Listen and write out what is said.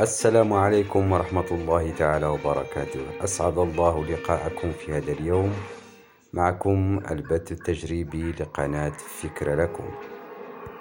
السلام عليكم ورحمة الله تعالى وبركاته. أسعد الله لقاءكم في هذا اليوم. معكم البث التجريبي لقناة فكرة لكم.